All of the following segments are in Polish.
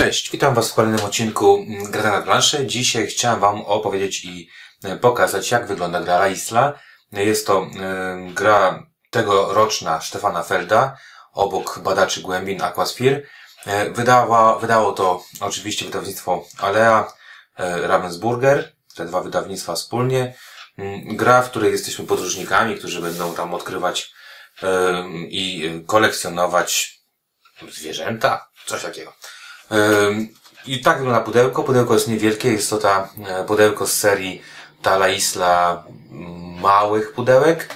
Cześć, witam Was w kolejnym odcinku Gra na planszy. Dzisiaj chciałem Wam opowiedzieć i e, pokazać, jak wygląda gra La Isla. Jest to e, gra tegoroczna Stefana Felda, obok badaczy głębin Aquasphere. E, wydała, wydało to oczywiście wydawnictwo Alea, Ravensburger, te dwa wydawnictwa wspólnie. Mm, gra, w której jesteśmy podróżnikami, którzy będą tam odkrywać i kolekcjonować zwierzęta, coś takiego. I tak wygląda pudełko. Pudełko jest niewielkie. Jest to ta e, pudełko z serii Tala Isla małych pudełek.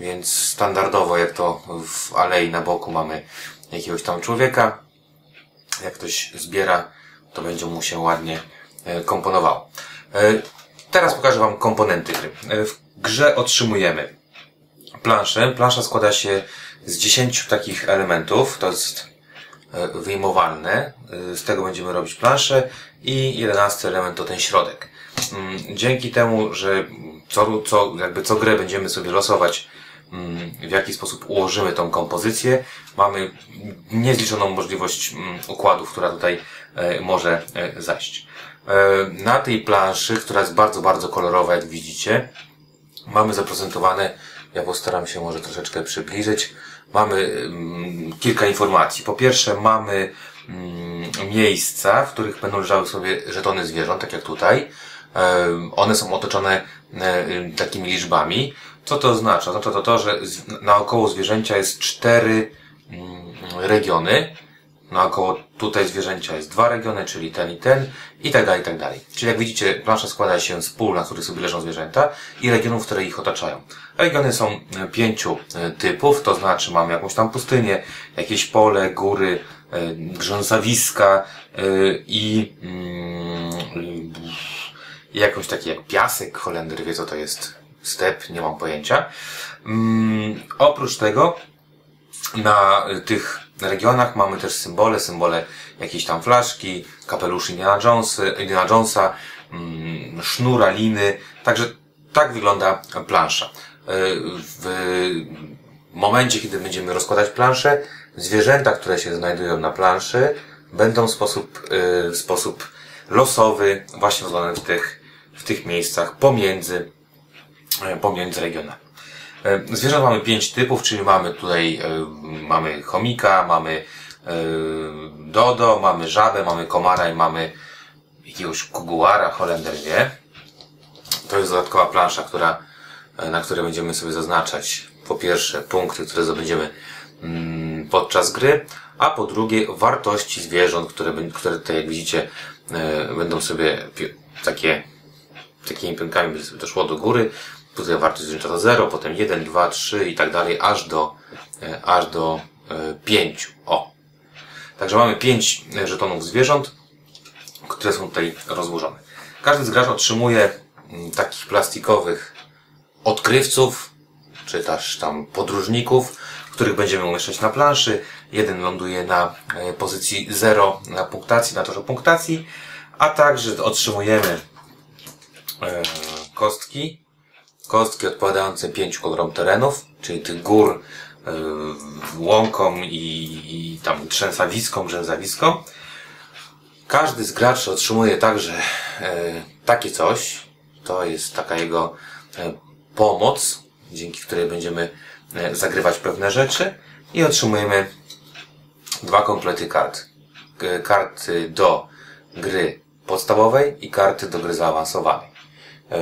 Więc standardowo, jak to w alei na boku mamy jakiegoś tam człowieka. Jak ktoś zbiera, to będzie mu się ładnie e, komponowało. E, teraz pokażę Wam komponenty gry. W grze otrzymujemy planszę. Plansza składa się z 10 takich elementów. To jest wyjmowalne. E, z tego będziemy robić planszę i jedenasty element to ten środek. Mm, dzięki temu, że co, co, jakby co grę będziemy sobie losować, mm, w jaki sposób ułożymy tą kompozycję, mamy niezliczoną możliwość mm, układów, która tutaj e, może zajść. Na tej planszy, która jest bardzo, bardzo kolorowa, jak widzicie, mamy zaprezentowane, ja postaram się może troszeczkę przybliżyć, mamy mm, kilka informacji. Po pierwsze mamy mm, miejsca, w których będą leżały sobie żetony zwierząt, tak jak tutaj. One są otoczone e, takimi liczbami. Co to oznacza? Oznacza to to, że naokoło zwierzęcia jest cztery mm, regiony naokoło tutaj zwierzęcia jest dwa regiony, czyli ten i ten, i tak dalej, i tak dalej. Czyli jak widzicie, plansza składa się z pól, na których sobie leżą zwierzęta i regionów, które ich otaczają. Regiony są e, pięciu e, typów, to znaczy mamy jakąś tam pustynię, jakieś pole, góry, e, grzązawiska i mm, jakąś takie jak piasek, Holender wie co to jest step, nie mam pojęcia. Mm, oprócz tego na tych regionach mamy też symbole, symbole jakiejś tam flaszki, kapelusz Indiana, Jonesy, Indiana Jonesa, mm, sznura, liny. Także tak wygląda plansza. E, w momencie, kiedy będziemy rozkładać planszę, zwierzęta, które się znajdują na planszy, będą w sposób, e, w sposób losowy właśnie względem w tych, w tych miejscach pomiędzy, e, pomiędzy regionami. E, zwierząt mamy pięć typów, czyli mamy tutaj, e, mamy chomika, mamy e, dodo, mamy żabę, mamy komara i mamy jakiegoś kuguara, Holender wie. To jest dodatkowa plansza, która, na której będziemy sobie zaznaczać po pierwsze punkty, które zdobędziemy mm, podczas gry, a po drugie wartości zwierząt, które, które tutaj jak widzicie będą sobie takie takimi pionkami będzie sobie to szło do góry. Tutaj wartość zwierzęcia to 0, potem 1, 2, 3 i tak dalej, aż do, e, aż do 5. E, o. Także mamy 5 żetonów zwierząt, które są tutaj rozłożone. Każdy z graczy otrzymuje mm, takich plastikowych odkrywców, czy też tam podróżników, których będziemy umieszczać na planszy. Jeden ląduje na e, pozycji 0 na punktacji, na torze punktacji, a także otrzymujemy kostki Kostki odpowiadające pięciu kolorom terenów, czyli tych gór, yy, łąkom i, i tam trzęsawiskom, grzęzawiskom. Każdy z graczy otrzymuje także yy, takie coś. To jest taka jego yy, pomoc, dzięki której będziemy zagrywać pewne rzeczy i otrzymujemy dwa komplety kart. Karty do gry podstawowej i karty do gry zaawansowanej. E,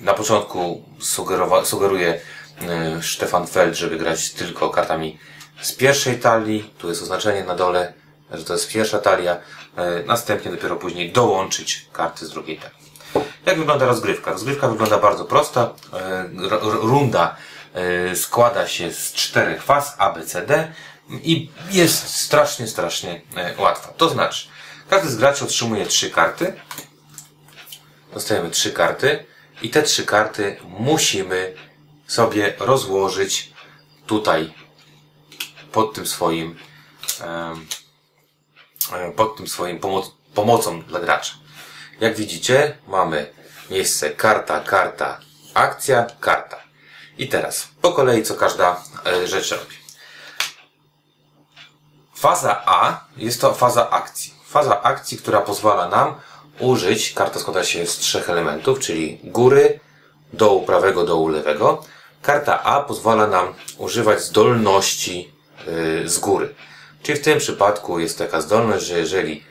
na początku sugeruje e, Stefan Feld, żeby grać tylko kartami z pierwszej talii. Tu jest oznaczenie na dole, że to jest pierwsza talia. E, następnie dopiero później dołączyć karty z drugiej talii. Jak wygląda rozgrywka? Rozgrywka wygląda bardzo prosta. Runda składa się z czterech faz A, B, C, D i jest strasznie, strasznie łatwa. To znaczy, każdy z graczy otrzymuje trzy karty dostajemy trzy karty i te trzy karty musimy sobie rozłożyć tutaj pod tym swoim pod tym swoim pomoc, pomocą dla gracza. Jak widzicie, mamy miejsce karta, karta, akcja, karta. I teraz po kolei co każda e, rzecz robi. Faza A jest to faza akcji. faza akcji, która pozwala nam użyć, karta składa się z trzech elementów, czyli góry, dołu prawego, dołu lewego. Karta A pozwala nam używać zdolności yy, z góry. Czyli w tym przypadku jest taka zdolność, że jeżeli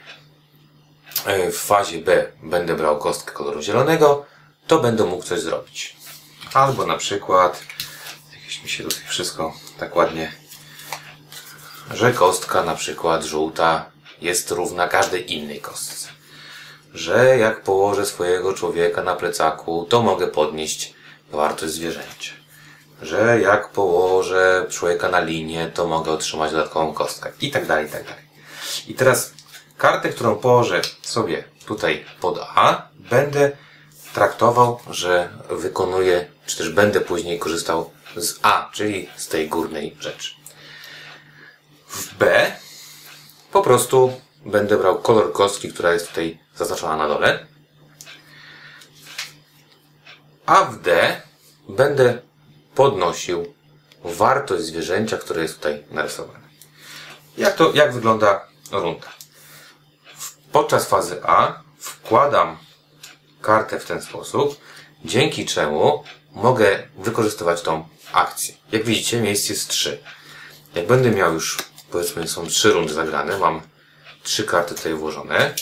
yy, w fazie B będę brał kostkę koloru zielonego, to będę mógł coś zrobić. Albo na przykład, jakieś mi się tutaj wszystko tak ładnie, że kostka na przykład żółta jest równa każdej innej kostce. Że jak położę swojego człowieka na plecaku, to mogę podnieść wartość zwierzęcia. Że jak położę człowieka na linię, to mogę otrzymać dodatkową kostkę. I tak dalej, i tak dalej. I teraz kartę, którą położę sobie tutaj pod A, będę traktował, że wykonuję, czy też będę później korzystał z A, czyli z tej górnej rzeczy. W B po prostu będę brał kolor kostki, która jest tutaj zaznaczona na dole. A w D będę podnosił wartość zwierzęcia, które jest tutaj narysowane. Jak to, jak wygląda runda? Podczas fazy A wkładam kartę w ten sposób, dzięki czemu mogę wykorzystywać tą akcję. Jak widzicie, miejsc jest 3. Jak będę miał już, powiedzmy, są trzy rundy zagrane, mam trzy karty tutaj włożone,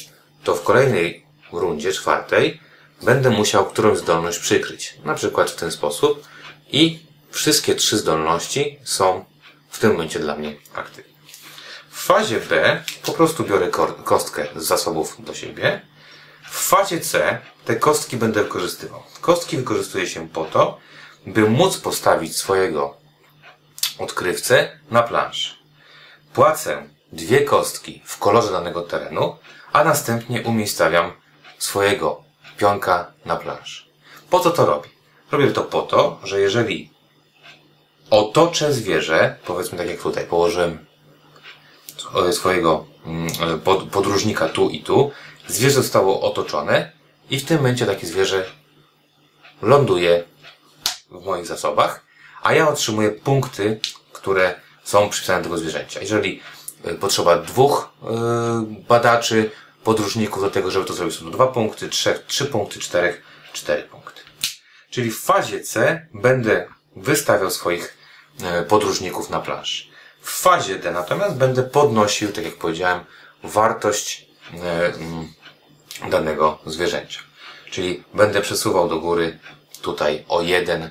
to w kolejnej rundzie, czwartej, będę musiał którąś zdolność przykryć. Na przykład w ten sposób i wszystkie trzy zdolności są w tym momencie dla mnie aktywne. W fazie B po prostu biorę kostkę z zasobów do siebie. W fazie C te kostki będę wykorzystywał. Kostki wykorzystuje się po to, by móc postawić swojego odkrywcę na planszy. Płacę dwie kostki w kolorze danego terenu, a następnie umiejscawiam swojego pionka na planszy. Po co to robię? Robię to po to, że jeżeli otoczę zwierzę, powiedzmy tak jak tutaj, położyłem swojego mm, podróżnika tu i tu, zwierzę zostało otoczone i w tym momencie takie zwierzę ląduje w moich zasobach, a ja otrzymuję punkty, które są przypisane do tego zwierzęcia. Jeżeli potrzeba dwóch y, badaczy, podróżników do tego, żeby to zrobić, są dwa punkty, trzech, trzy punkty, czterech, cztery punkty. Czyli w fazie C będę wystawiał swoich y, podróżników na planszy. W fazie D natomiast będę podnosił, tak jak powiedziałem, wartość danego zwierzęcia. Czyli będę przesuwał do góry tutaj o jeden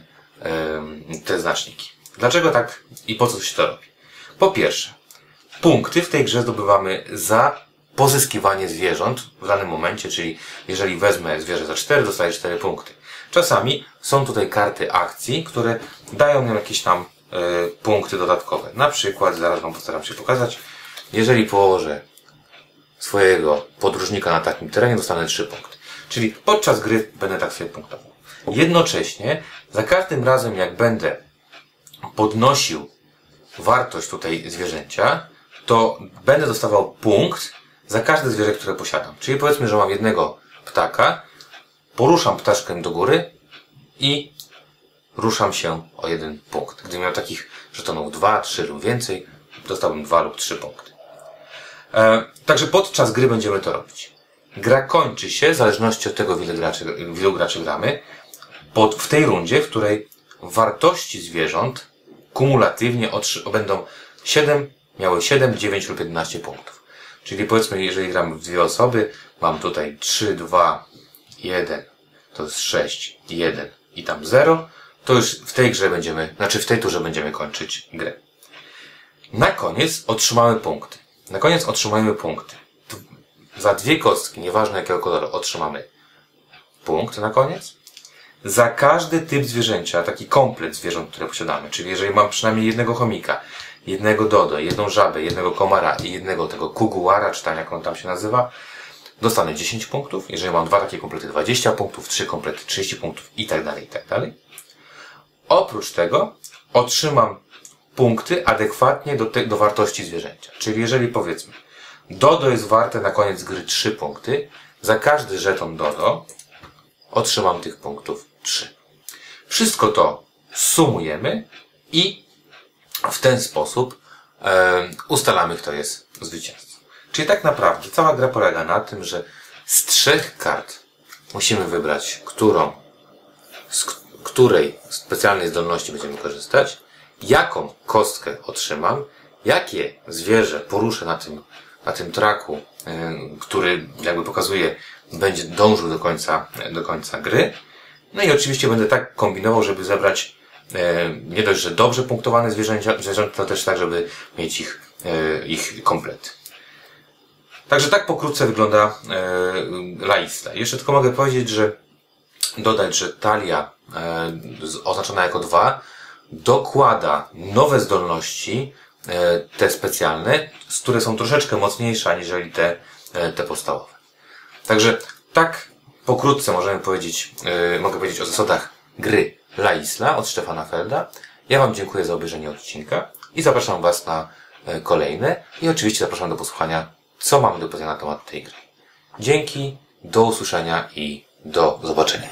te znaczniki. Dlaczego tak i po co się to robi? Po pierwsze, punkty w tej grze zdobywamy za pozyskiwanie zwierząt w danym momencie, czyli jeżeli wezmę zwierzę za 4, dostaję 4 punkty. Czasami są tutaj karty akcji, które dają nam jakieś tam y, punkty dodatkowe. Na przykład, zaraz Wam postaram się pokazać, jeżeli położę swojego podróżnika na takim terenie, dostanę 3 punkty. Czyli podczas gry będę tak sobie punktował. Jednocześnie, za każdym razem jak będę podnosił wartość tutaj zwierzęcia, to będę dostawał punkt za każde zwierzę, które posiadam. Czyli powiedzmy, że mam jednego ptaka, poruszam ptaszkiem do góry i ruszam się o jeden punkt. Gdybym miał takich żetonów dwa, trzy lub więcej, dostałbym dwa lub trzy punkty. E, także podczas gry będziemy to robić. Gra kończy się, w zależności od tego, ile graczy, ilu graczy gramy, pod, w tej rundzie, w której wartości zwierząt kumulatywnie będą 7, miały 7, 9 lub 11 punktów. Czyli powiedzmy, jeżeli gramy w dwie osoby, mam tutaj 3, 2, 1, to jest 6, 1 i tam 0, to już w tej grze będziemy, znaczy w tej turze będziemy kończyć grę. Na koniec otrzymamy punkty. Na koniec otrzymujemy punkty. Za dwie kostki, nieważne jakiego koloru, otrzymamy punkt na koniec. Za każdy typ zwierzęcia, taki komplet zwierząt, które posiadamy, czyli jeżeli mam przynajmniej jednego chomika, jednego dodo, jedną żabę, jednego komara i jednego tego kuguara, czy tam jak on tam się nazywa, dostanę 10 punktów. Jeżeli mam dwa takie komplety, 20 punktów, trzy komplety, 30 punktów i tak dalej, i tak dalej. Oprócz tego otrzymam punkty adekwatnie do, te, do wartości zwierzęcia. Czyli jeżeli powiedzmy, Dodo jest warte na koniec gry 3 punkty, za każdy żeton Dodo otrzymam tych punktów 3. Wszystko to sumujemy i w ten sposób e, ustalamy, kto jest zwycięzcą. Czyli tak naprawdę cała gra polega na tym, że z trzech kart musimy wybrać, którą, z której specjalnej zdolności będziemy korzystać, jaką kostkę otrzymam, jakie zwierzę poruszę na tym, na tym traku, y, który jakby pokazuje, będzie dążył do końca, do końca gry. No i oczywiście będę tak kombinował, żeby zebrać e, nie dość, że dobrze punktowane zwierzęcia, zwierzęta, to też tak, żeby mieć ich, e, ich komplet. Także tak pokrótce wygląda e, Laisla. Jeszcze tylko mogę powiedzieć, że dodać, że talia e, oznaczona jako 2 dokłada nowe zdolności, e, te specjalne, które są troszeczkę mocniejsze aniżeli te, e, te podstawowe. Także tak pokrótce możemy powiedzieć, e, mogę powiedzieć o zasadach gry La Isla od Stefana Felda. Ja Wam dziękuję za obejrzenie odcinka i zapraszam Was na e, kolejne i oczywiście zapraszam do posłuchania, co mamy do powiedzenia na temat tej gry. Dzięki, do usłyszenia i do zobaczenia.